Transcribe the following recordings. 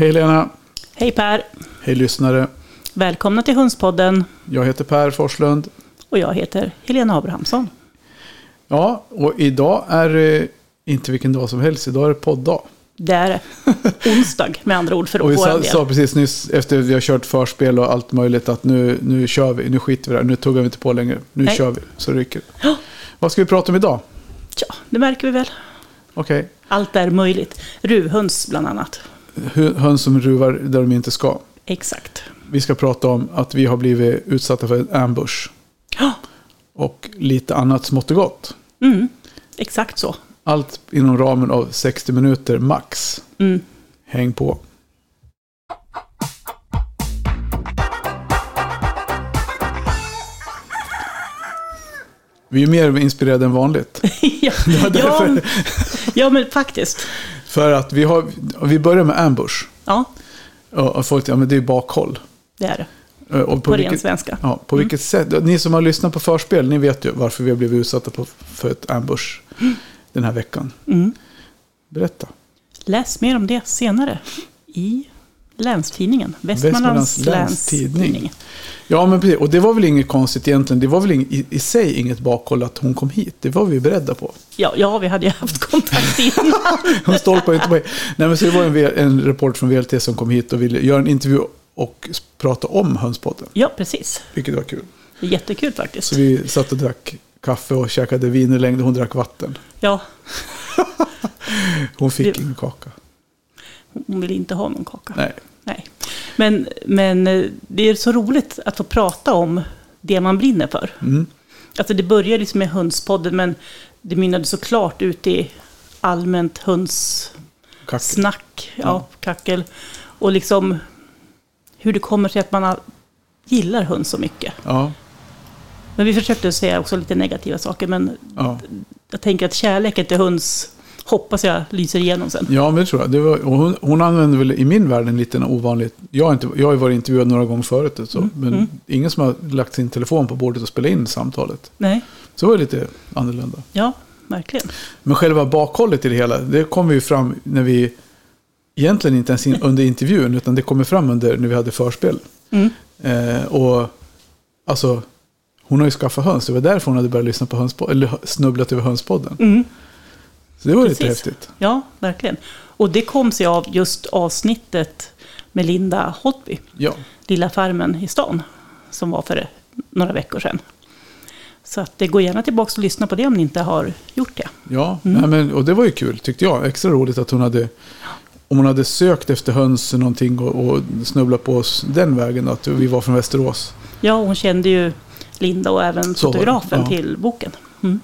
Hej Lena! Hej Per! Hej lyssnare! Välkomna till Hundspodden. Jag heter Per Forslund. Och jag heter Helena Abrahamsson. Ja, och idag är det inte vilken dag som helst. Idag är det podddag. Det är det. Onsdag med andra ord för Och vi sa, del. sa precis nyss efter vi har kört förspel och allt möjligt att nu, nu kör vi. Nu skiter vi där. Nu tuggar vi inte på längre. Nu Nej. kör vi. Så rycker. Ja. Vad ska vi prata om idag? Ja, det märker vi väl. Okej. Allt är möjligt. Ruvhöns bland annat. Hö- Höns som ruvar där de inte ska. Exakt. Vi ska prata om att vi har blivit utsatta för en ambush. Ja, Och lite annat smått och gott. mm, exakt så. Allt inom ramen av 60 minuter max. Mm. Häng på. Vi är mer inspirerade än vanligt. ja, ja, ja, men faktiskt. För att vi, har, vi börjar med ambush. Ja, Och folk ja, men det är bakhåll. det är det. Och På ren vilket, svenska. ja, på vilket sätt? Ni som har lyssnat på förspel, ni vet ju varför vi har blivit utsatta på, för ett ambush den här veckan. Mm. Berätta. Läs mer om det senare i Länstidningen. Västmanlands, Västmanlands Länstidning. Ja, men precis. Och det var väl inget konstigt egentligen. Det var väl i, i sig inget bakhåll att hon kom hit. Det var vi beredda på. Ja, ja, vi hade ju haft kontakt innan. Hon stolpade inte på Nej, men så det var en, en report från VLT som kom hit och ville göra en intervju och prata om Hönspodden. ja, precis. Vilket var kul. Jättekul faktiskt. Så vi satt och drack kaffe och käkade vin i längd och hon drack vatten. Ja, Hon fick Det- ingen kaka. Hon vill inte ha någon kaka. Nej. Nej. Men, men eh, det är så roligt att få prata om det man brinner för. Mm. Alltså det började liksom med hönspodden, men det mynnade såklart ut i allmänt hönssnack, Kackel. ja, kackel. Och liksom hur det kommer sig att man gillar höns så mycket. Ja. Men vi försökte säga också lite negativa saker, men Ja. jag tänker att kärleken till höns hoppas jag lyser igenom sen. ja, men det tror jag. Det var, hon, hon använde väl i min värld en liten ovanlig... Jag har, inte, jag har varit intervjuad några gånger förut. Så, men mm. ingen som har lagt sin telefon på bordet och spelat in samtalet. Nej, Så det var lite annorlunda. ja, verkligen. Men själva bakhållet i det hela, det kommer ju fram när vi... Egentligen inte ens in, under intervjun, utan det kommer fram under när vi hade förspel. Mm. Eh, och alltså, hon har ju skaffat höns. Det var därför hon hade börjat lyssna på hönspodden, eller snubblat över hönspodden. Så det var lite Precis. häftigt. Ja, verkligen. Och det kom sig av just avsnittet med Linda Hotby, Ja, Lilla farmen i stan, som var för några veckor sedan. Så att det går gärna tillbaka och lyssna på det om ni inte har gjort det. ja Mm. men, och det var ju kul tyckte jag. Extra roligt att hon hade, om hon hade sökt efter höns eller någonting och, och snubblat på oss den vägen, att vi var från Västerås. Ja, hon kände ju Linda och även Så fotografen ja. till boken. Mm.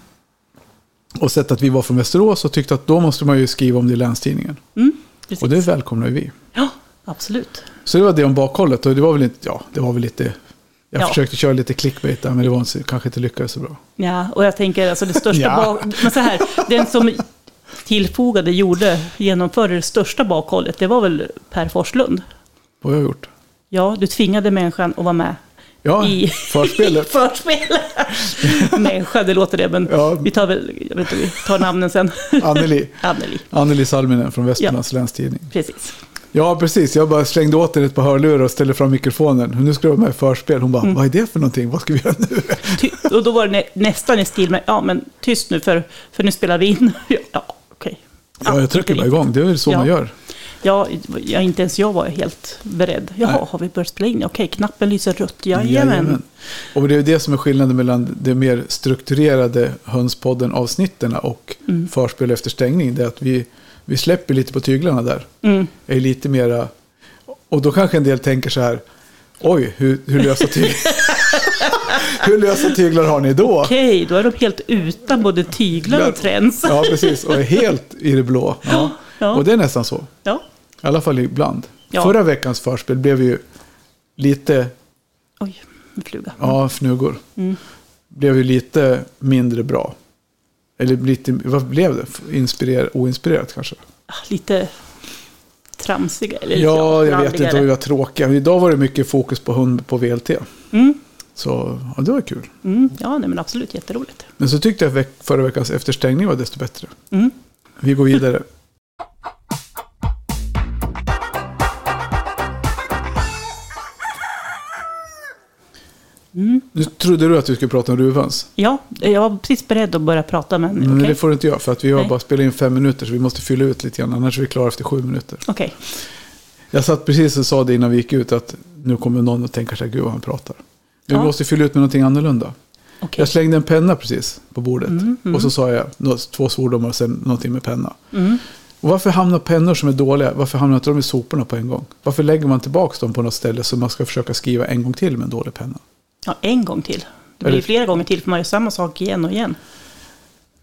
Och sett att vi var från Västerås och tyckte att då måste man ju skriva om det i Länstidningen. Mm. Och det välkomnar vi. Ja, absolut. Så det var det om bakhållet och det var väl inte, ja, det var väl lite, jag Ja. försökte köra lite clickbait där men det var inte, kanske inte lyckades så bra. Ja, och jag tänker alltså det största Ja. Men så här, den som tillfogade, gjorde, genomförde det största bakhållet, det var väl Per Forslund. Vad har jag gjort? Ja, du tvingade människan att vara med Ja, i förspelet. i förspelet. Människa, det låter det, men Ja. vi tar väl, jag vet inte, vi tar namnen sen. Anneli. Anneli, Anneli Salminen från Västmanlands Länstidning. precis. Ja, precis. Jag bara slängde åt henne ett par hörlurar och ställde fram mikrofonen. Nu ska du vara med i förspel. Hon bara, Mm. vad är det för någonting? Vad ska vi göra nu? Ty, och då var det nä, nästan i stil med, ja men tyst nu för, för nu spelar vi in. Ja, okej. Ja, jag trycker bara igång. Det är väl så Ja. man gör. Ja, ja, inte ens jag var helt beredd. Jaha, Nej. har vi börjat spela in? Okej, knappen lyser rött. Jajamän. Och det är det som är skillnaden mellan det mer strukturerade Hönspodden-avsnitten och Mm. förspel efter stängning. Det är att vi, vi släpper lite på tyglarna där. Mm. Är lite mera... Och då kanske en del tänker så här. Oj, hur, hur, lösa, tyg... hur lösa tyglar har ni då? Okej, då är de helt utan både tyglar och trends. Ja, precis. Och är helt i det blå. Ja. Ja. Och det är nästan så. Ja. I alla fall ibland. Ja. Förra veckans förspel blev ju lite, Oj, en fluga. ja, fnugor. Mm. Blev ju lite mindre bra. Eller lite, vad blev det? Inspirer, oinspirerat kanske? Ah, Lite tramsiga. Eller Ja, jag vet inte. Vi var tråkiga. Idag var det mycket fokus på hund på VLT. Mm. Så ja, det var kul. Mm. Ja, nej, men absolut jätteroligt. Men så tyckte jag att förra veckans efterstängning var desto bättre. Mm. Vi går vidare. Nu trodde du att vi skulle prata om ruvhöns. Ja, jag var precis beredd att börja prata, men Men okej. det får du inte göra för att vi har Nej. bara spelat in fem minuter så vi måste fylla ut lite grann. Annars är vi klara efter sju minuter. Okej. Jag satt precis och sa det innan vi gick ut att nu kommer någon att tänka sig gud vad han pratar. Ja. vi måste fylla ut med någonting annorlunda. okej. Jag slängde en penna precis på bordet. Mm, mm. Och så sa jag två svordomar och sen någonting med penna. Mm. Och varför hamnar pennor som är dåliga, varför hamnar inte de i soporna på en gång? Varför lägger man tillbaka dem på något ställe så man ska försöka skriva en gång till med en dålig penna? Ja, en gång till. Det blir Eller- flera gånger till, för man gör samma sak igen och igen.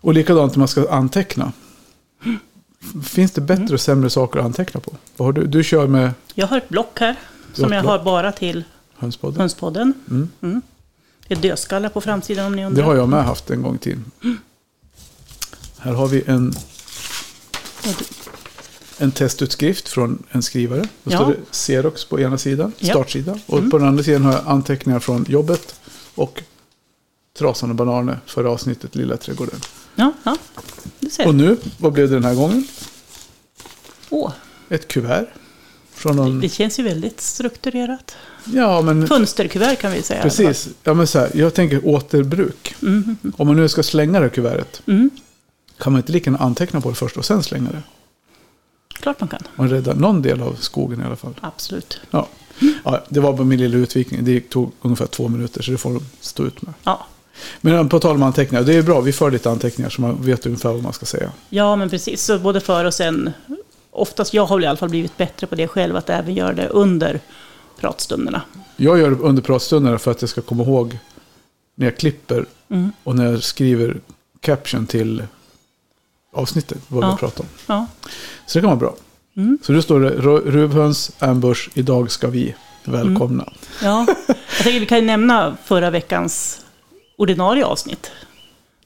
Och likadant när man ska anteckna. Finns det bättre och sämre saker att anteckna på? Vad har du? du kör med Jag har ett block här, som jag block. har bara till hönspodden. Hönspodden. Mm. Mm. Det är dödskallar på framsidan om ni Det undrar. har jag med haft en gång till. Här har vi en, en testutskrift från en skrivare. Då Ja. står det Xerox på ena sidan, Ja. startsida. Och Mm. på den andra sidan har jag anteckningar från jobbet. Och Trasan och bananer förra avsnittet, Lilla trädgården. Ja, ja. Du ser. Och nu, vad blev det den här gången? Åh, Ett kuvert. Från någon... det känns ju väldigt strukturerat. Ja, men Fönsterkuvert kan vi säga. precis. Ja, men så här, jag tänker återbruk. fall. Mm, mm, Om man nu ska slänga det här kuvertet. mm. Kan man inte lika gärna anteckna på det först och sen slänga det? Klart man kan. Man räddar någon del av skogen i alla fall. Absolut. Ja. Ja, det var bara min lilla utvikning. Det tog ungefär två minuter så det får de stå ut med. Ja. Men på tal om anteckningar, det är bra. Vi för lite anteckningar så man vet ungefär vad man ska säga. ja, men precis. Så både före och sen. Oftast, jag har i alla fall blivit bättre på det själv, att även göra det under pratstunderna. Jag gör det under pratstunderna för att jag ska komma ihåg när jag klipper Mm. och när jag skriver caption till avsnittet, vad vi Ja. pratar om. Ja. Så det kan vara bra. Mm. Så då står det "Ru- Ruvhöns, ambush, idag ska vi välkomna. ja. Jag tänker vi kan ju nämna förra veckans ordinarie avsnitt.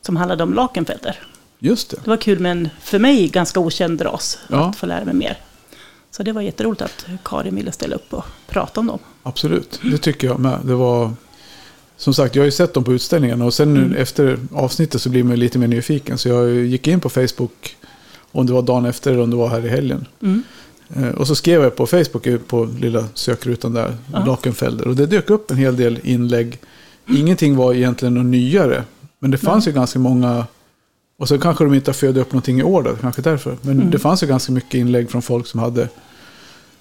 Som handlade om lakenfelder. Just det. Det var kul med en, för mig, ganska okänd ras. Ja. Att få lära mig mer. Så det var jätteroligt att Karin ville ställa upp och prata om dem. Absolut, det tycker jag med. Det var, som sagt, jag har ju sett dem på utställningarna och sen Mm. efter avsnittet så blir man lite mer nyfiken. Så jag gick in på Facebook, om det var dagen efter eller om det var här i helgen. Mm. Eh, Och så skrev jag på Facebook på lilla sökrutan där, Ja. Lakenfelder. Och det dök upp en hel del inlägg. Ingenting var egentligen något nyare. Men det fanns Nej. ju ganska många, och så kanske de inte har födit upp någonting i år då, kanske därför. Men Mm. det fanns ju ganska mycket inlägg från folk som hade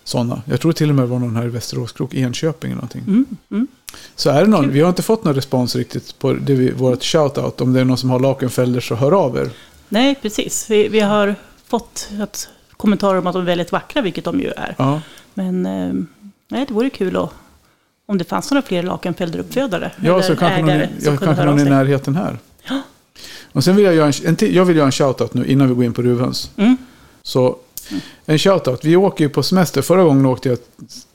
sådana. Jag tror till och med det var någon här i Västeråskrok, Enköping eller någonting. Mm. Så är det någon, Kul. vi har inte fått någon respons riktigt på det vi, vårt shoutout. Om det är någon som har Lakenfelder så hör av er. Nej, precis. Vi, vi har fått ett kommentarer om att de är väldigt vackra, vilket de ju är. Ja, Men eh, nej, det vore kul att, om det fanns några fler lakenfelderuppfödare. ja så kanske någon, ägare ja, kanske någon i närheten här. Ja. Och sen vill jag göra en, en jag vill göra en shoutout nu innan vi går in på Ruvhöns. Mm. Så en shoutout. Vi åker ju på semester. Förra gången åkte jag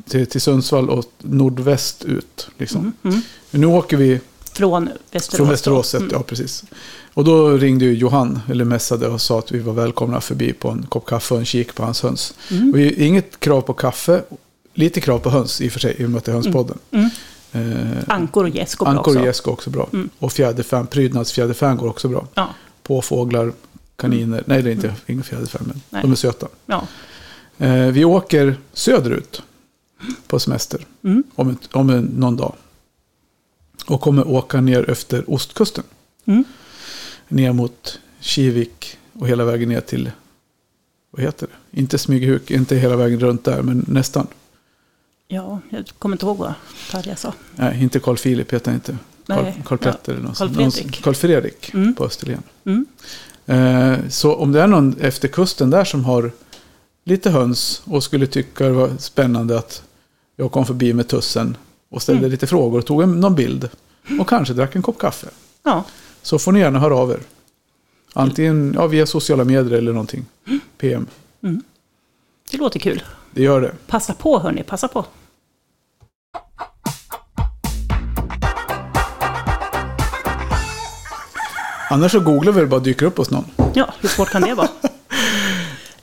till, till Sundsvall och nordväst ut. Liksom. Mm. Mm. Nu åker vi Från Västerås. från. Västerås Mm. ja precis. Och då ringde ju Johan, eller messade och sa att vi var välkomna förbi på en kopp kaffe och en kik på hans höns. Mm. Och inget krav på kaffe, lite krav på höns i och för sig, i och med att det är hönspodden. Mm. Eh, Ankor och gäss går bra Ankor och också. går också bra. Mm. Och fjäderfän, prydnadsfjäderfän går också bra. Ja, På kaniner, nej det är inte inga fjäderfän, men Nej. de är söta. ja. Eh, vi åker söderut på semester Mm. om, ett, om en, någon dag. Och kommer åka ner efter ostkusten. Mm. Ner mot Kivik och hela vägen ner till, vad heter det? Inte Smygehuk, inte hela vägen runt där, men nästan. ja, jag kommer inte ihåg vad Tarja sa. Nej, inte Carl Philip heter han inte. Carl, Carl Petter eller något Carl Fredrik. Carl Fredrik Mm. på Österlen. Mm. Eh, så om det är någon efter kusten där som har lite höns och skulle tycka det var spännande att jag kom förbi med tussen och ställde Mm. lite frågor och tog en, någon bild och kanske drack en kopp kaffe. Ja, Så får ni gärna höra av er. Antingen ja, via sociala medier eller någonting. PM. det låter kul. Det gör det. Passa på hörni, passa på. Annars så googlar vi det bara dyker upp hos någon. Ja, hur svårt kan det vara?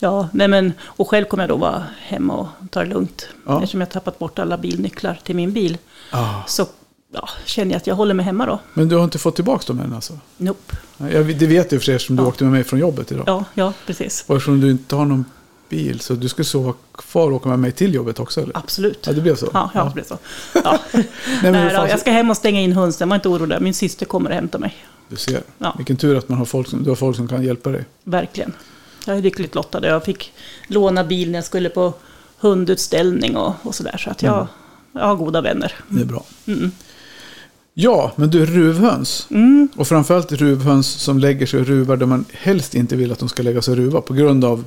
Ja, nej men, och själv kommer jag då vara hemma och ta det lugnt. Ja. Eftersom jag tappat bort alla bilnycklar till min bil. Ah. Så ja, känner jag att jag håller mig hemma då. Men du har inte fått tillbaka dem än alltså? Nope. Jag, det vet du för eftersom du Ja. åkte med mig från jobbet idag. Ja, ja, precis. Och eftersom du inte har någon bil. Så du skulle sova kvar och åka med mig till jobbet också eller? Absolut. Ja, det blev så? Ja, ja, det blev så. Ja. Nej, men Nej, då, jag ska hem och stänga in hönsen, var inte orolig. Min syster kommer och hämtar mig. Du ser. Ja. Vilken tur att man har folk som, du har folk som kan hjälpa dig. Verkligen. Jag är lyckligt lottad. Jag fick låna bil när jag skulle på hundutställning och, och sådär. Så att jag, Mm. jag har goda vänner. Det är bra. Mm. Ja, men du, ruvhöns. Mm. Och framförallt ruvhöns som lägger sig och ruvar där man helst inte vill att de ska lägga sig och ruva. På grund av,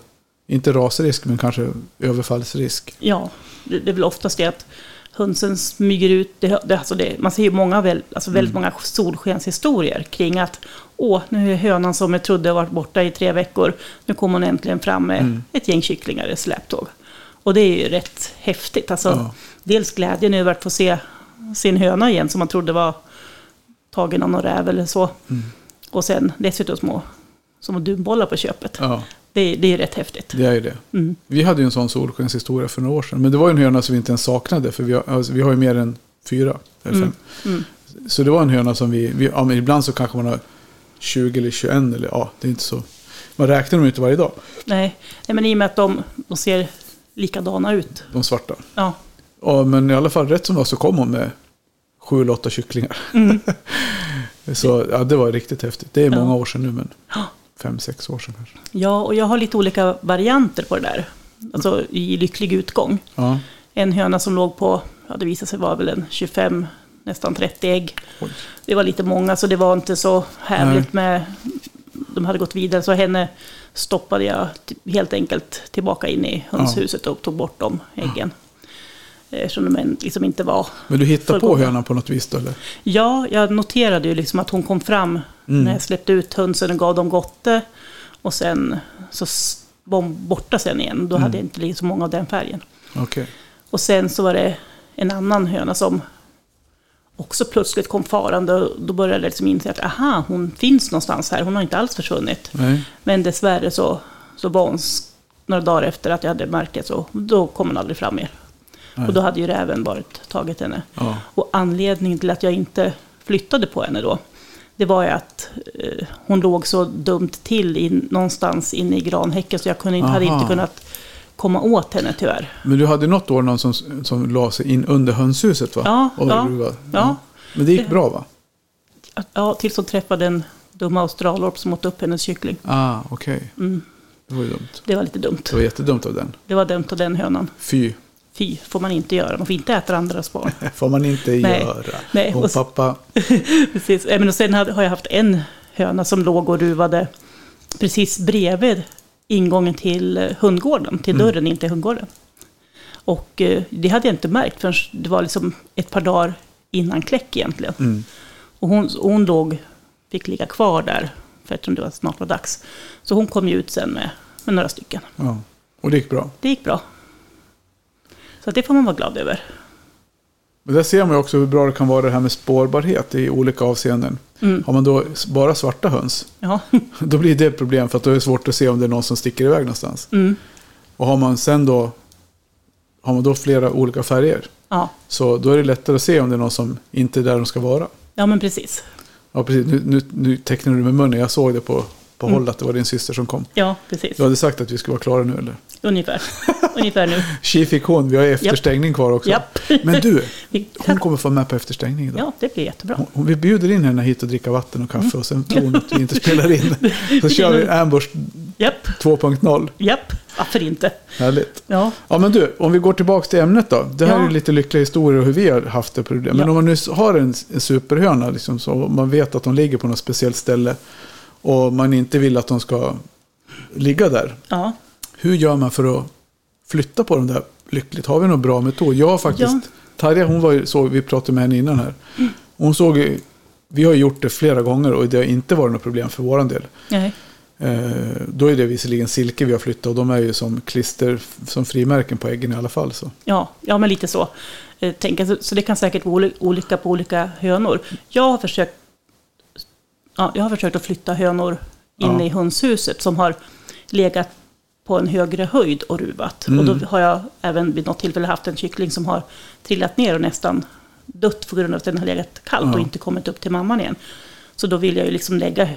inte rasrisk, men kanske överfallsrisk. Ja, det, är väl oftast det att hönsen smyger ut. Det, det, alltså det, man ser ju många, väl, alltså väldigt många solskenshistorier kring att åh, nu är hönan som jag trodde varit borta i tre veckor, nu kommer hon äntligen fram med Mm. ett gäng kycklingar i släptåg. Och det är ju rätt häftigt. Alltså, Ja. Dels glädjen över att få se sin höna igen som man trodde var tagen av någon räv eller så. Mm. Och sen dessutom små, små dunbollar på köpet. Ja, Det, det är rätt häftigt. det är ju det. Mm. Vi hade ju en sån solskenshistoria för några år sedan. Men det var ju en höna som vi inte ens saknade. För vi har, alltså, vi har ju mer än fyra. Eller fem. Mm. Så det var en höna som vi, vi ja, ibland så kanske man har 20 eller 21 eller ja, det är inte så. Man räknar dem inte varje dag, Nej. Nej, men i och med att de, de ser likadana ut. de svarta. Ja. Ja, men i alla fall rätt som var så kom hon med sju eller åtta kycklingar. Mm. så ja, det var riktigt häftigt. Det är Ja. många år sedan nu, men Ja. Fem, sex år sedan kanske. ja, och jag har lite olika varianter på det där. Alltså i lycklig utgång. Ja, En höna som låg på, ja det visade sig vara väl en 25, nästan 30 ägg. Oj. Det var lite många så det var inte så härligt med, de hade gått vidare. Så henne stoppade jag helt enkelt tillbaka in i hönshuset och tog bort de äggen. Eftersom de en- liksom inte var men du hittade på hönan på något vis då, eller? Ja, jag noterade ju liksom att hon kom fram Mm. när jag släppte ut hönsen och gav dem gotte. Och sen så var hon borta sen igen. Då Mm. hade jag inte liksom så många av den färgen. Okej. Och sen så var det en annan höna som också plötsligt kom farande. Och då började jag liksom inse att aha, hon finns någonstans här. Hon har inte alls försvunnit. Nej. Men dessvärre så, så var hon några dagar efter att jag hade märkt det. Så då kom hon aldrig fram mer. Nej. Och då hade ju räven varit tagit henne. Ja. Och anledningen till att jag inte flyttade på henne då, det var ju att eh, hon låg så dumt till in, någonstans inne i granhäcken så jag kunde inte, hade inte kunnat komma åt henne tyvärr. Men du hade något år någon som, som la sig in under hönshuset va? Ja, Och ja, ruvade. ja. Men det gick bra va? Ja, tills hon träffade en dum australorp som åt upp hennes kyckling. Ah, okej. Mm, Det var ju dumt. det var lite dumt. Det var jättedumt av den. Det var dumt av den hönan. Fy, Fy, får man inte göra. Man får inte äta andras barn. får man inte Nej. göra. Nej, Och och pappa, Precis. Men och sen har jag haft en höna som låg och ruvade precis bredvid ingången till eh, hundgården, till Mm. dörren in till hundgården. Och eh, det hade jag inte märkt förrän det var liksom ett par dagar innan kläck egentligen. mm. Och hon, hon låg, fick ligga kvar där, för eftersom det var snart var dags. Så hon kom ju ut sen med, med några stycken. ja. Och det gick bra. Det gick bra. Så det får man vara glad över. Men där ser man också hur bra det kan vara det här med spårbarhet i olika avseenden. Mm. Har man då bara svarta höns, Ja. då blir det ett problem för att då är det svårt att se om det är någon som sticker iväg någonstans. Mm. Och har man sen då, har man då flera olika färger, Ja. så då är det lättare att se om det är någon som inte är där de ska vara. ja, men precis. Ja, precis. Nu, nu, nu tecknar du med munnen. Jag såg det på, på Mm. håll att det var din syster som kom. Ja, precis. Du hade sagt att vi skulle vara klara nu, eller? Ungefär. Ungefär nu. Tji fick hon. Vi har efterstängning kvar också. Japp. Men du, hon kommer få med på efterstängning idag. Ja, det blir jättebra. Hon- vi bjuder in henne hit och dricka vatten och kaffe och sen tror hon att vi inte spelar in. Så kör vi Ambush Japp, 2.0. japp. Varför inte? Härligt. Ja, Ja men du, om vi går tillbaka till ämnet då. Det här Ja. är lite lyckliga historier och hur vi har haft det. Men Ja. om man nu har en, en superhöna, liksom, så man vet att de ligger på något speciellt ställe och man inte vill att de ska ligga där. ja. Hur gör man för att flytta på dem där lyckligt? Har vi någon bra metod? Jag har faktiskt, Ja. Tarja hon var ju, så, vi pratade med henne innan här. Hon såg, vi har gjort det flera gånger och det har inte varit något problem för våran del. Nej. Eh, då är det visserligen silke vi har flyttat och de är ju som klister, som frimärken på äggen i alla fall. Så. Ja, ja, men lite så. Eh, så, så det kan säkert vara oli- olika på olika hönor. Jag har försökt, ja, jag har försökt att flytta hönor inne Ja. i hönshuset som har legat på en högre höjd och ruvat. Mm. Och då har jag även vid något tillfälle haft en kyckling som har trillat ner och nästan dött på grund av att den har legat kallt Ja. och inte kommit upp till mamman igen. Så då vill jag ju liksom lägga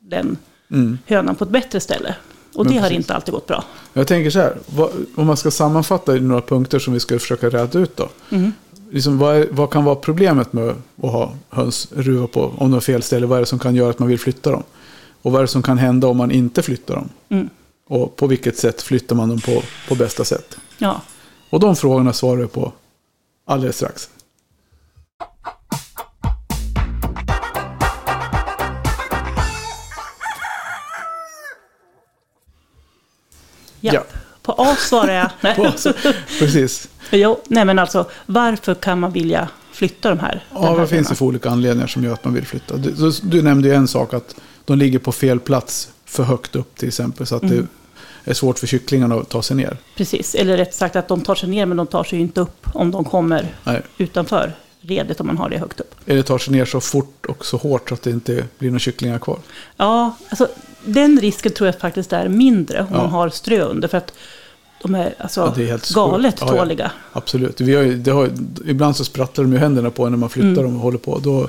den Mm. hönan på ett bättre ställe. Och Men det har precis. inte alltid gått bra. Jag tänker så här, vad, om man ska sammanfatta i några punkter som vi ska försöka räta ut då. Mm. Liksom, vad, är, vad kan vara problemet med att ha höns ruva på, om de har fel ställe? Vad är det som kan göra att man vill flytta dem? Och vad är det som kan hända om man inte flyttar dem? Mm. Och på vilket sätt flyttar man dem på, på bästa sätt? Ja. Och de frågorna svarar jag på alldeles strax. ja. Ja. På A svarar jag. På- Precis. Jo, nej men alltså, varför kan man vilja flytta de här? Ja, här vad finns det för olika anledningar som gör att man vill flytta? Du, du, du nämnde ju en sak, att de ligger på fel plats för högt upp till exempel. Så att Mm. det är svårt för kycklingarna att ta sig ner. Precis, eller rätt sagt att de tar sig ner men de tar sig ju inte upp om de kommer Nej. utanför redet om man har det högt upp. Eller tar sig ner så fort och så hårt så att det inte blir några kycklingar kvar. Ja, alltså den risken tror jag faktiskt är mindre om Ja. man har strö under. För att de är alltså Ja, är helt galet sjukt. Ja, ja. tåliga. Absolut. Vi har, ju- har, ibland så sprattlar de ju händerna på när man flyttar Mm. dem och håller på. Då,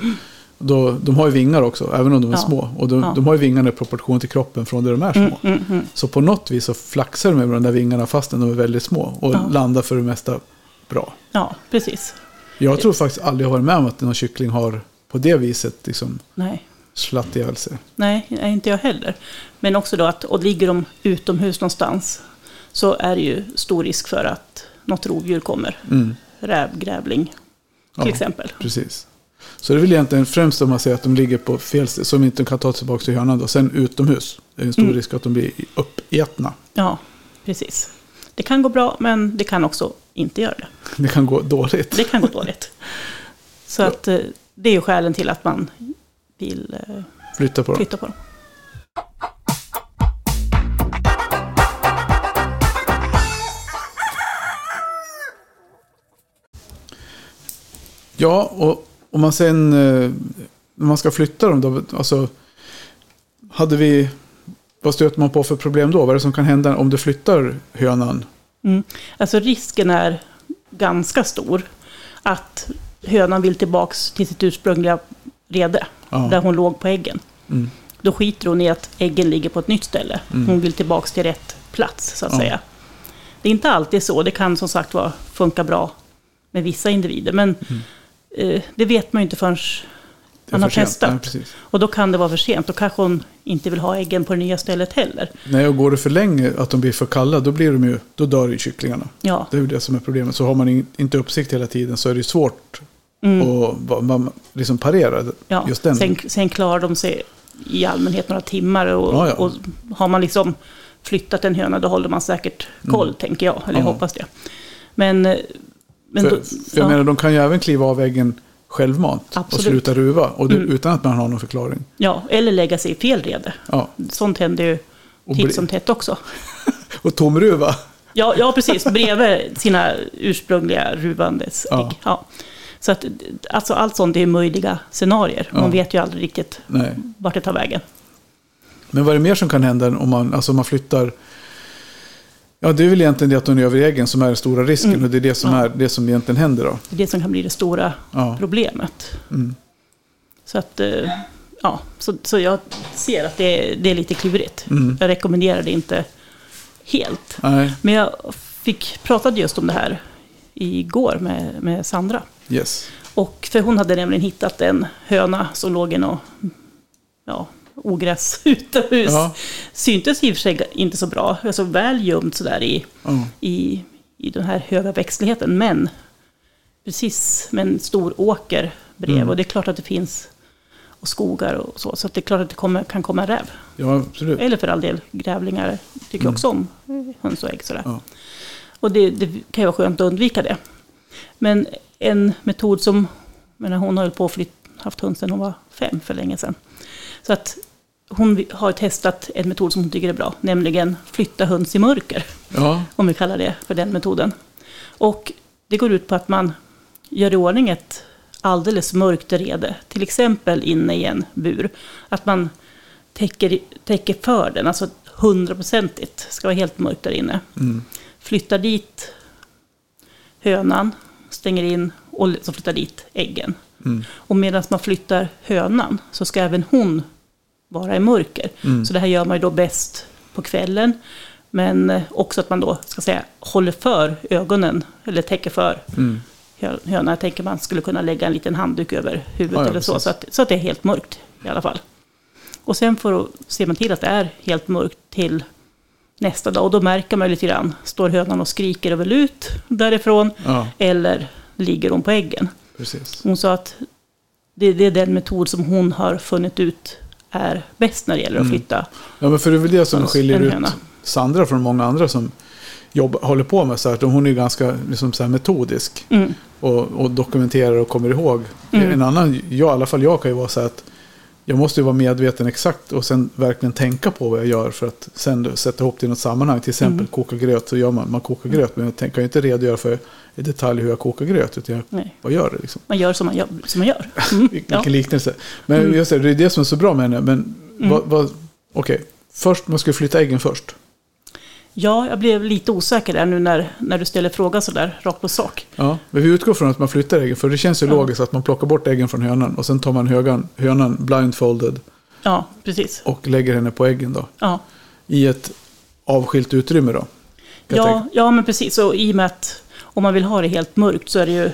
då, de har ju vingar också, även om de är små. Och de, de har ju vingarna i proportion till kroppen från där de är små. Mm, mm, mm. Så på något vis så flaxar de med de där vingarna fastän de är väldigt små. Och landar för det mesta bra. Ja, precis. Jag tror faktiskt aldrig jag har varit med om att någon kyckling har på det viset liksom Nej. slatt ihjäl sig. Nej, nej, inte jag heller. Men också då att, och ligger de utomhus någonstans så är det ju stor risk för att något rovdjur kommer. Mm. Räv, grävling till Ja. exempel. Precis. Så det är väl egentligen främst om man säger att de ligger på fel ställe, som inte kan ta tillbaka till hönan då. Sen utomhus, det är en stor Mm. risk att de blir uppätna. Ja, precis. Det kan gå bra, men det kan också inte göra det. Det kan gå dåligt. Det kan gå dåligt. Så att eh, det är ju skälen till att man vill eh, Flytta på dem. flytta på dem. Ja, och om man sen, eh, när man ska flytta dem då, alltså, hade vi, vad stöter man på för problem då? Vad är det som kan hända om du flyttar hönan? Mm. Alltså risken är ganska stor att hönan vill tillbaks till sitt ursprungliga rede, Ja. där hon låg på äggen. Mm. Då skiter hon i att äggen ligger på ett nytt ställe. Mm. Hon vill tillbaks till rätt plats, så att Ja. säga. Det är inte alltid så. Det kan som sagt vara funka bra med vissa individer. Men eh, det vet man ju inte förrän Mm. Man har testat. Precis. Och då kan det vara för sent. Då kanske hon inte vill ha äggen på det nya stället heller. Nej, och går det för länge, att de blir för kalla, då, blir de ju, då dör ju kycklingarna. Ja. Det är ju det som är problemet. Så har man in, inte uppsikt hela tiden så är det ju svårt Mm. att va- liksom parera Ja, just den. sen, sen klarar de sig i allmänhet några timmar. Och, Ja, ja. och har man liksom flyttat en höna, då håller man säkert koll, tänker jag. Eller Mm. Ja. jag hoppas det. Men, eh, men för, då, för jag ja, menar, de kan ju även kliva av väggen självmant och Absolut. sluta ruva. Och det, Mm. utan att man har någon förklaring. ja, eller lägga sig i fel rede. Ja. Sånt händer ju Och, titt som tätt också. och tomruva. Ja, ja, precis. Bredvid sina ursprungliga ruvandes ägg. Ja. Ja. Så att, alltså, allt sånt är möjliga scenarier. Man Ja. vet ju aldrig riktigt Nej. vart det tar vägen. Men vad är det mer som kan hända om man, alltså man flyttar? Ja, det är väl egentligen det att de är över egen som är den stora risken. Mm. Och det är det som, Ja. är, det som egentligen händer då. Det är det som kan bli det stora Ja. problemet. Mm. Så att, eh, ja, så, så jag ser att det, är- det är lite klurigt. Mm. Jag rekommenderar det inte helt. Nej, Men jag fick, pratade just om det här igår med, med Sandra. yes. Och för hon hade nämligen hittat en höna som låg i något ja, ogräs utomhus. Ja. Syntes i och för sig inte så bra, alltså väl gömd sådär i, Ja. i, i den här höga växtligheten. Men precis med en stor åker bredvid. Mm. Och det är klart att det finns och skogar och så. Så att det är klart att det kommer, kan komma räv. ja, absolut. Eller för all del grävlingar tycker Mm. också om höns och ägg. Sådär. Ja. Och det, det kan ju vara skönt att undvika det. Men en metod som, menar, hon har ju på och flytt, haft hund sedan hon var fem för länge sedan. Så att hon har testat en metod som hon tycker är bra, nämligen flytta höns i mörker, Ja, om vi kallar det för den metoden. Och det går ut på att man gör i ordning ett alldeles mörkt rede, till exempel inne i en bur. Att man täcker, täcker för den, alltså hundraprocentigt ska vara helt mörkt där inne. mm. Flyttar dit hönan, stänger in och så flyttar dit äggen. Mm. Och medan man flyttar hönan så ska även hon vara i mörker. Mm. Så det här gör man ju då bäst på kvällen. Men eh, också att man då ska säga, håller för ögonen, eller täcker för Mm. hö- hönan. Jag tänker man skulle kunna lägga en liten handduk över huvudet Ja, ja, eller så, så att, så att det är helt mörkt i alla fall. Och sen får, ser man till att det är helt mörkt till nästa dag. Och då märker man ju lite grann, står hönan och skriker och vill ut därifrån? Ja, Eller ligger hon på äggen? precis. Hon sa att det, det är den metod som hon har funnit ut är bäst när det gäller att Mm. flytta. Ja, men för det är väl det som skiljer ut. Sandra från många andra som jobb, håller på med så här. Hon är ganska liksom, så metodisk Mm. och, och dokumenterar och kommer ihåg. Mm. En annan, jag, i alla fall jag kan ju vara så här att jag måste ju vara medveten exakt och sen verkligen tänka på vad jag gör för att sen sätta ihop det i något sammanhang. Till exempel Mm. koka gröt så gör man, man kokar gröt men jag tänker ju inte redogöra för i detalj hur jag kokar gröt utan jag Nej. bara gör det liksom. Man gör som man gör. Som man gör. Mm. Vilken Ja. liknelse. Men Mm. just det, det är det som är så bra med henne. Men Mm. vad, vad, okej, först, man ska flytta äggen först. Ja, jag blev lite osäker där nu när, när du ställer frågan sådär rakt på sak. Ja, men vi utgår från att man flyttar äggen. För det känns ju Ja. logiskt att man plockar bort äggen från hönan. Och sen tar man högan, hönan blindfolded Ja, precis. och lägger henne på äggen då. Ja, I ett avskilt utrymme då. ja, tänka. ja men precis. Och i och med att om man vill ha det helt mörkt så är det ju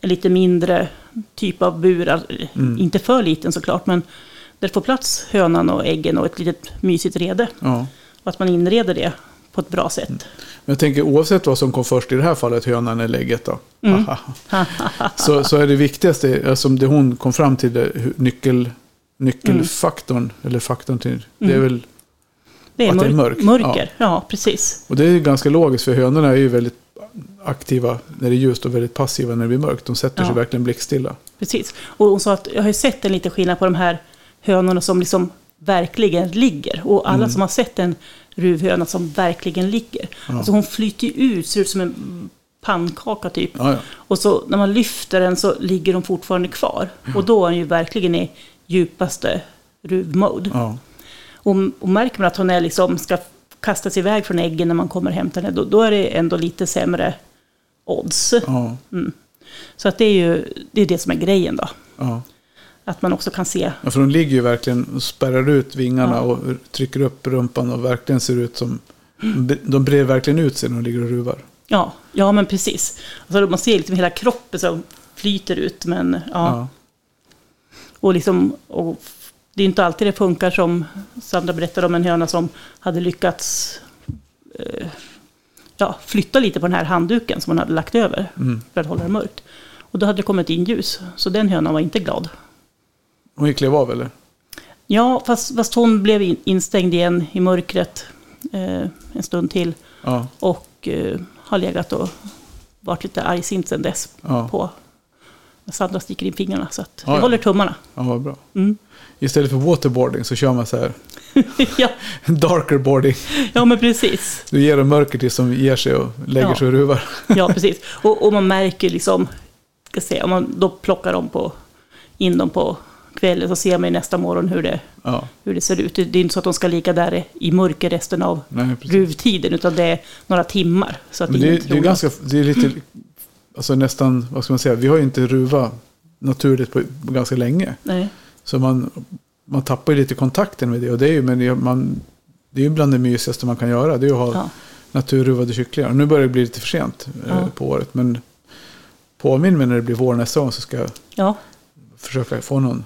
en lite mindre typ av bur. Mm. Inte för liten såklart, men där får plats hönan och äggen och ett litet mysigt rede. ja. Och att man inreder det på ett bra sätt. Men jag tänker oavsett vad som kom först i det här fallet, hönan eller ägget då. Mm. Så, så är det viktigaste, alltså det hon kom fram till, det, nyckel, nyckelfaktorn, eller faktorn till, det är Mm. väl Det är, Att det är mörk, mörk, mörker, ja. precis. Och det är ganska logiskt för hönorna är ju väldigt aktiva när det är ljust och väldigt passiva när det blir mörkt. De sätter sig Ja. verkligen blickstilla. precis. Och hon sa att jag har ju sett en liten skillnad på de här hönorna som liksom verkligen ligger. Och alla Mm. som har sett en ruvhöna som verkligen ligger. Ja. Alltså hon flyter ut, ser ut som en pannkaka typ. Ja, ja. Och så när man lyfter den så ligger de fortfarande kvar. Och då är den ju verkligen i djupaste ruvmode. ja. Och, och märker man att hon är liksom, ska kastas iväg från äggen när man kommer och hämtar henne, då, då är det ändå lite sämre odds. ja, Så att det är ju det, är det som är grejen då. Att man också kan se, ja. För de ligger ju verkligen och spärrar ut vingarna Ja. och trycker upp rumpan och verkligen ser ut som... De brer verkligen ut sig när de ligger och ruvar. ja, ja men precis. Alltså man ser liksom hela kroppen som flyter ut, men ja. Ja. Och liksom, och det är inte alltid det funkar som Sandra berättade om en höna som hade lyckats eh, ja, flytta lite på den här handduken som hon hade lagt över Mm. för att hålla det mörkt. Och då hade det kommit in ljus, så den hönan var inte glad. Hon klev av eller? Ja, fast, fast hon blev in, instängd igen i mörkret eh, en stund till Ja. och eh, har legat och varit lite argsint sedan dess Ja, på Sandra sticker in fingrarna. Så att vi Ja, ja. håller tummarna. ja bra. Mm. Istället för waterboarding så kör man så här ja, darker boarding. ja, men precis. Du ger dem mörker till som ger sig och lägger Ja. sig och ruvar. Ja, precis. Och, och man märker liksom, ska se, om man då plockar dem på, in dem på kvällen så ser man nästa morgon hur det, Ja, hur det ser ut. Det är inte så att de ska ligga där i mörker resten av nej precis. ruvtiden, utan det är några timmar. Så att Men det, är- det är ganska, det är lite, alltså nästan, vad ska man säga, vi har ju inte ruva naturligt på, på ganska länge. Nej. Så man, man tappar ju lite kontakten med det. Och det är ju, men det, man, det är ju bland det mysigaste man kan göra. Det är att ha Ja. naturruvade kycklingar. Och nu börjar det bli lite för sent eh, Ja. på året. Men påminn mig när det blir vår nästa gång så ska jag ja, försöka få någon.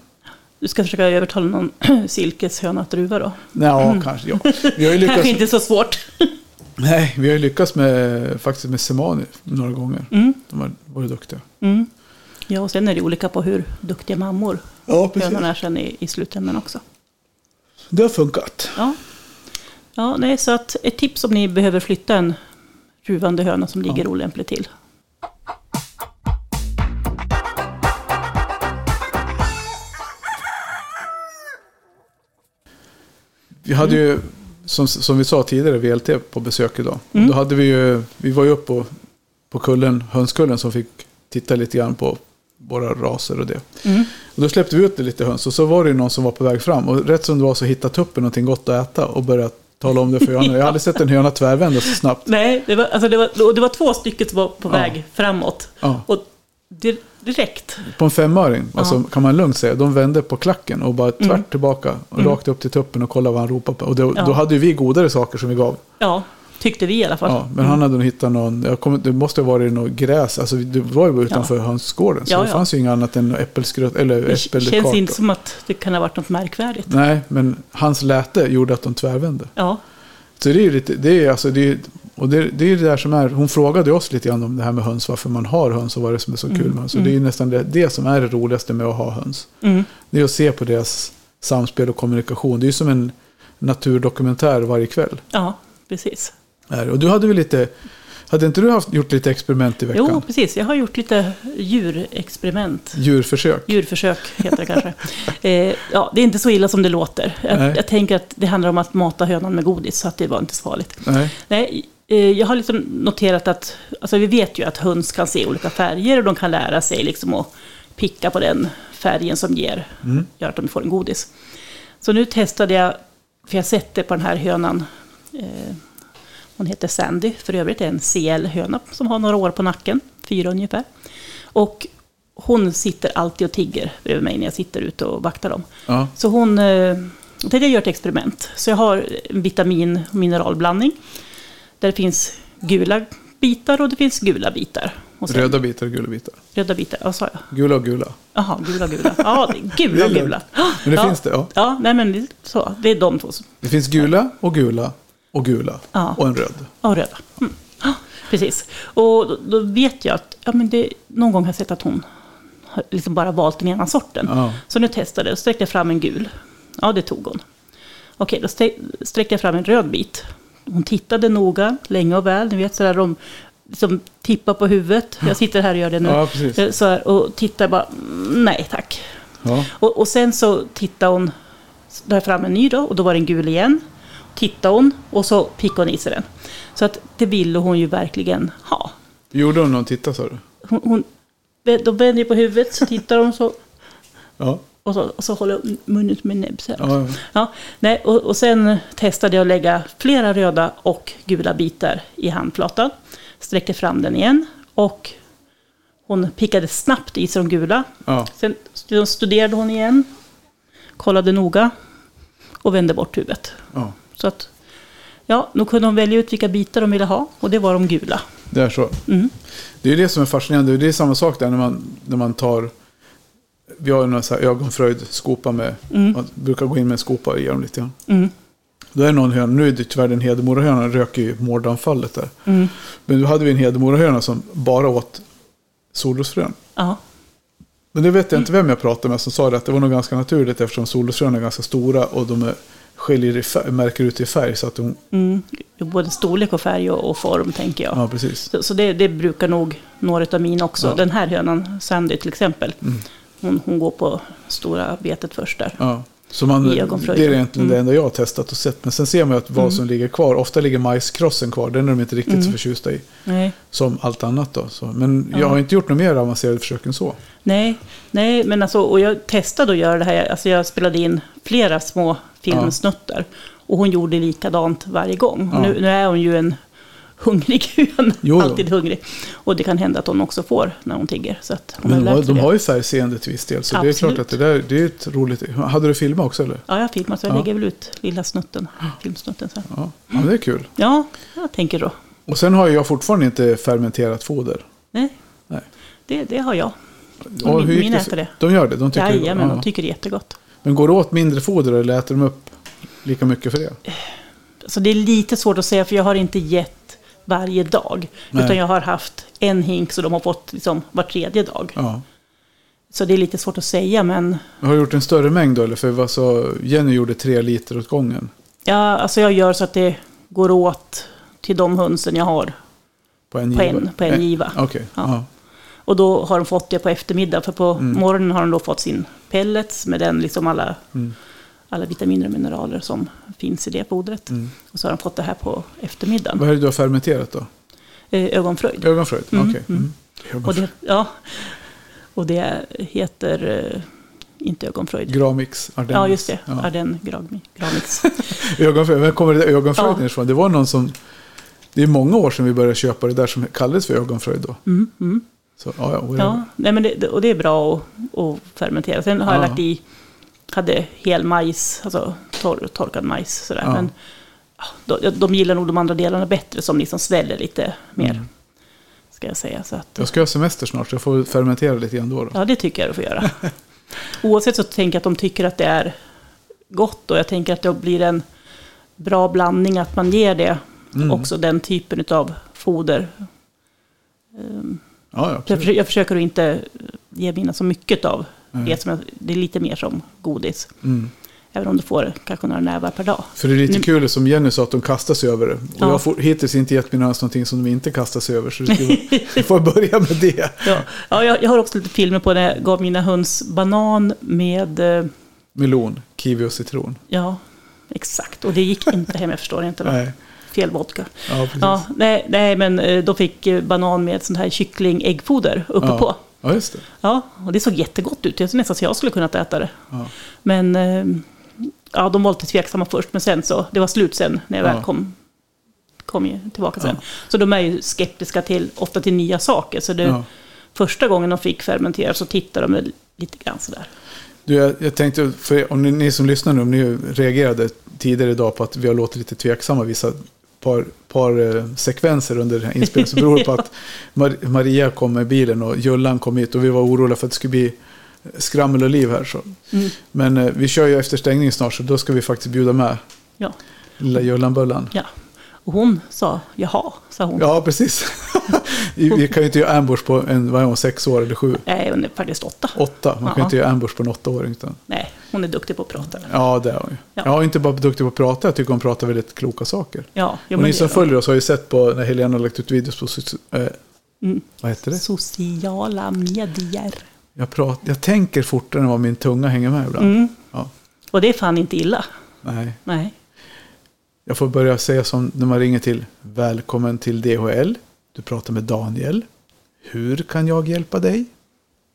Du ska försöka övertala någon silkeshöna att ruva då. Ja, kanske. Ja. Vi har ju lyckats, Kanske inte så svårt. nej, vi har ju lyckats med, faktiskt med Semani några gånger. Mm. De har varit duktiga. Mm. Ja, och sen är det olika på hur duktiga mammor Ja, hönorna är sen i, i slutändan också. Det har funkat. Ja. ja, nej, så att ett tips om ni behöver flytta en ruvande höna som ligger Ja. olämpligt till. Vi hade ju, som, som vi sa tidigare, VLT på besök idag. Mm. Då hade vi ju, vi var ju uppe på, på kullen, hönskullen som fick titta lite grann på våra raser och det. Mm. Och då släppte vi ut lite höns och så var det ju någon som var på väg fram. Och rätt som det var så hittade tuppen någonting gott att äta och började tala om det för hönorna. Jag har aldrig sett en höna tvärvända så snabbt. Nej, det var, alltså det, var, det var två stycken som var på Ja. väg framåt. Ja, Och det, direkt. På en femöring, alltså, Ja. kan man lugnt säga. De vände på klacken och bara tvärt Mm. tillbaka. Och Mm. rakt upp till tuppen och kollade vad han ropade på. Och då, Ja. då hade vi godare saker som vi gav. Ja, tyckte vi i alla fall. Ja, men han hade nog hittat någon, jag kommer, det måste ha varit något gräs, alltså det var ju utanför hönsgården. Så Ja, det ja. fanns ju inget annat än äppelsgröt, eller Det känns äppelkart. inte som att det kan ha varit något märkvärdigt. Nej, men hans läte gjorde att de tvärvände. Ja, Så det är ju lite, det är alltså, det är, och det, det är det där som är, hon frågade oss lite grann om det här med höns, varför man har höns och vad det är som är så kul Mm, med höns. Och mm. det är ju nästan det, det som är det roligaste med att ha höns. mm. Det är att se på deras samspel och kommunikation. Det är ju som en naturdokumentär varje kväll. ja precis. Och du hade väl lite, hade inte du haft, gjort lite experiment i veckan? Jo, precis. Jag har gjort lite djurexperiment. Djurförsök? Djurförsök heter det kanske. Eh, ja, det är inte så illa som det låter. Jag, jag tänker att det handlar om att mata hönan med godis, så att det var inte så farligt. Nej. Nej, jag har liksom noterat att, alltså vi vet ju att höns kan se olika färger och de kan lära sig liksom att picka på den färgen som ger, Mm. gör att de får en godis. Så nu testade jag, för jag sett det på den här hönan, eh, hon heter Sandy, för övrigt är en CL-höna som har några år på nacken, fyra ungefär. Och hon sitter alltid och tigger över mig när jag sitter ute och vaktar dem. Ja. Så hon eh, jag tänkte jag gör ett experiment. Så jag har en vitamin och mineralblandning. Där det finns gula bitar och det finns gula bitar. Och sen- Röda bitar och gula bitar. Röda bitar, vad sa jag? Gula och gula. Jaha, gula gula. Ja, gula och gula. Men det ja. finns det, ja. Ja, nej men så. Det är de två. som- Det finns gula och gula och gula. Ja. Och en röd. Ja, röda. Mm. Precis. Och då, då vet jag att ja, men det, någon gång har jag sett att hon har liksom bara valt den ena sorten. Ja. Så nu testade jag och sträckte fram en gul. Ja, det tog hon. Okej, då sträckte jag fram en röd bit. Hon tittade noga, länge och väl. Ni vet sådär de liksom tippar på huvudet. Jag sitter här och gör det nu. Ja. Eh, Så här, och tittar bara, "Mm, nej tack. Ja. Och, och sen så tittade hon, där fram en ny då, och då var den gul igen. Tittade hon och så pickade hon i sig den. Så att det ville hon ju verkligen ha. Gjorde hon någon titta sa du? Hon, hon, då vänder på huvudet, så tittar hon så, Ja. Och så, och så håller hon munnen med näbb ja. ja. Nej, och, och sen testade jag att lägga flera röda och gula bitar i handflatan. Sträckte fram den igen och hon pickade snabbt i sig de gula. ja. Sen st- studerade hon igen, kollade noga och vände bort huvudet. ja. Så att, ja, nu kunde hon välja ut vilka bitar de ville ha och det var de gula. Det är så. Mm. Det är det som är fascinerande. Det är samma sak där när man, när man tar... Vi har någon så här ögonfröjd-skopa med. Mm. Man brukar gå in med en skopa och ge dem lite grann. Mm. Då är det någon höna, nu är det tyvärr den hedemorahönan, röker ju mårdanfallet där. Mm. Men då hade vi en hedemorahöna som bara åt solrosfrön. Ja, Men det vet jag inte vem jag pratade med som sa det, att det var nog ganska naturligt eftersom solrosfrön är ganska stora och de är, skiljer i färg, märker ut i färg. Så att de, mm. Både storlek och färg och, och form tänker jag. ja precis. Så, så det, det brukar nog några av mina också. Ja. Den här hönan, Sandy till exempel, Mm. Hon, hon går på stora betet först där. Ja. Så man, det är egentligen det Mm. enda jag har testat och sett. Men sen ser man att vad som ligger kvar, ofta ligger majskrossen kvar, den är de inte riktigt så Mm. förtjusta i. Nej, Som allt annat då. Så. Men Ja. jag har inte gjort något mer avancerade försök än så. nej, nej, men alltså, och jag testade att göra det här. Alltså jag spelade in flera små filmsnuttar. Och hon gjorde likadant varje gång. Ja. Nu, nu är hon ju en hungrig höna, Jo, jo. alltid hungrig. Och det kan hända att hon också får när hon tigger. Så att hon Men har de, det. har ju färgseende till viss del. Så det är Absolut. klart att det där det är ett roligt. Hade du filmat också eller? Ja, jag filmat så jag Ja. lägger väl ut lilla snutten, filmsnutten sen. Ja, ja det är kul. Ja, jag tänker då. Och sen har jag fortfarande inte fermenterat foder. Nej, Nej. Det, det har jag. Och min- min det äter det. De gör det? De tycker Jajamän, ja. de tycker det är jättegott. Men går det åt mindre foder eller äter de upp lika mycket för det? Så det är lite svårt att säga för jag har inte gett varje dag. Nej. Utan jag har haft en hink så de har fått liksom var tredje dag. Ja. Så det är lite svårt att säga men Har du gjort en större mängd då? Eller? För vad så, Jenny gjorde tre liter åt gången. ja, alltså jag gör så att det går åt till de hönsen jag har På en på giva? en, på en giva. Okej. Ja. Och då har de fått det på eftermiddag. För på Mm. morgonen har de då fått sin pellets med den liksom alla, Mm. Alla vitaminer och mineraler som finns i det fodret. Mm. Och så har de fått det här på eftermiddagen. Vad är det du har fermenterat då? Eh, ögonfröjd. Ögonfröjd? Mm, Okej. mm. Mm. Och det, ja, och det heter eh, inte ögonfröjd. Gramix, Ardennes. Ja, just det. Ja. Gragmi- Gramix. Ögonfröjd. Vem kommer det där ögonfröjden Ja. ifrån? Det var någon som... Det är många år sedan vi började köpa det där som kallades för ögonfröjd då. Mm, mm. Så, ja, ja, whatever. Ja, nej, men det, och det är bra att, att fermentera. Sen har jag Ja. lagt i, hade hel majs, alltså torr, torkad majs. Sådär. Ja. Men de, de gillar nog de andra delarna bättre som liksom sväller lite mer. Mm. Ska jag säga. Så att, Jag ska ha semester snart så jag får fermentera lite grann då. då. ja, det tycker jag du får göra. Oavsett så tänker jag att de tycker att det är gott och jag tänker att det blir en bra blandning att man ger det Mm. också den typen av foder. Ja, ja, Jag, absolut. försöker, jag försöker att inte ge mina så mycket av Nej. det. Som det är lite mer som godis. Mm. Även om du får kanske några nävar per dag. För det är lite Nu- kul som Jenny sa att de kastar sig över det. Och Ja. jag har for- hittills inte gett mina höns någonting som de inte kastar sig över. Så jag får börja med det. Ja, ja, jag, jag har också lite filmer på när jag gav mina höns banan med... eh, Melon, kiwi och citron. Ja, exakt. Och det gick inte hem, jag förstår inte. Nej, Fel vodka. ja. Ja, nej, nej, men eh, de fick eh, banan med sånt här kyckling-äggfoder uppe Ja. på. Ja, just det. Ja, och det såg jättegott ut. Jag såg nästan så jag skulle kunna äta det. Ja. Men eh, ja, de var lite tveksamma först, men sen så, det var slut sen när jag Ja. väl kom, kom tillbaka sen. Ja. Så de är ju skeptiska till, ofta till nya saker. Så det, första gången de fick fermentera så tittade de lite grann sådär. Du, jag, jag tänkte, för om ni, ni som lyssnar nu, om ni reagerade tidigare idag på att vi har låtit lite tveksamma vissa par, par eh, sekvenser under inspelningen. Så beror på att Mar- Maria kom med bilen och Jullan kom hit och vi var oroliga för att det skulle bli skrammel och liv här. Så. Mm. Men eh, vi kör ju efter stängning snart så då ska vi faktiskt bjuda med Ja, lilla Jullan-Bullan. ja. Och hon sa jaha, sa hon. Ja, precis. vi kan ju inte göra ambush på en, vad är hon, sex år eller sju? Nej, hon är faktiskt åtta. Åtta. Man kan ju Ja. inte göra ambush på en åttaåring. Utan, Nej, hon är duktig på att prata. ja, det är hon ju. Ja. Jag är inte bara duktig på att prata, jag tycker hon pratar väldigt kloka saker. Ja, jo, och ni som följer oss har ju sett på när Helena har lagt ut videos på... Eh, Mm. Vad heter det? Sociala medier. Jag, prat, jag tänker fortare än vad min tunga hänger med ibland. Mm. Ja. Och det är fan inte illa. Nej. Nej. Jag får börja säga som när man ringer till Välkommen till DHL. Du pratar med Daniel. Hur kan jag hjälpa dig?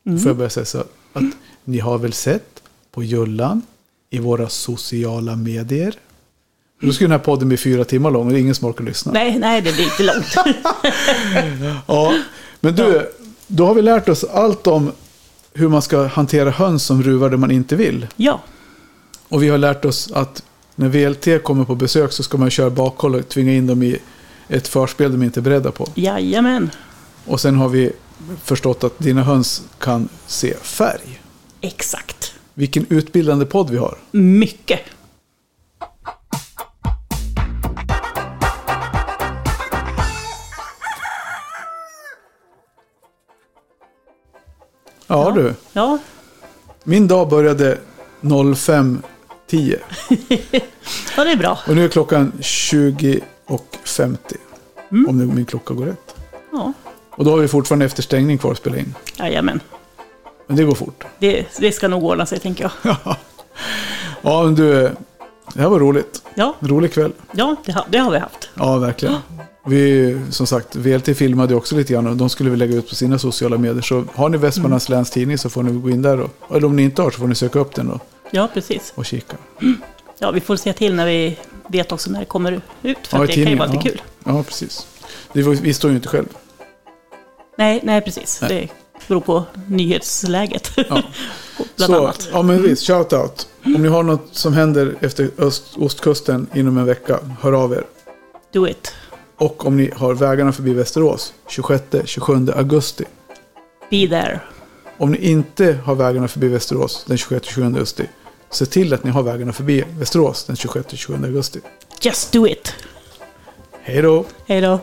Mm. Får jag börja säga så att ni har väl sett på Jullan i våra sociala medier. Då skulle den här podden bli fyra timmar lång och det är ingen som orkar lyssna. Nej, nej, det blir inte långt. Ja, men du, då har vi lärt oss allt om hur man ska hantera höns som ruvar där man inte vill. ja, Och vi har lärt oss att när VLT kommer på besök så ska man köra bakhåll och tvinga in dem i ett förspel de inte är beredda på. jajamän. Och sen har vi förstått att dina höns kan se färg. Exakt. Vilken utbildande podd vi har. Mycket. Ja, Ja. du, Ja, min dag började 05.10 ja det är bra. och nu är klockan 20.50. Mm. Om nu min klocka går rätt. Ja, Och då har vi fortfarande efter stängning kvar att spela in. jajamän. Men det går fort. Det, det ska nog ordna sig, tänker jag. Ja, men du, det här var roligt. Ja, En rolig kväll. ja det, har, det har vi haft. Ja, verkligen. Vi, som sagt, VLT filmade också lite grann och de skulle vi lägga ut på sina sociala medier. Så har ni Västmanlands läns tidning så får ni gå in där. Och, eller om ni inte har så får ni söka upp den och, Ja, precis. och kika. Ja, vi får se till när vi vet också när det kommer ut. För Ja, det kan ju vara lite ja. kul. Ja, precis. Det, vi står ju inte själv. Nej, nej precis. Nej. Det beror på nyhetsläget. Ja. Bland så, annat. ja men visst, shout out. Om ni har något som händer efter öst, ostkusten inom en vecka, hör av er. Do it. Och om ni har vägarna förbi Västerås, 26-27 augusti. Be there. Om ni inte har vägarna förbi Västerås den 26-27 augusti, se till att ni har vägarna förbi Västerås den 26-27 augusti. Just do it. Hej då! Hej då.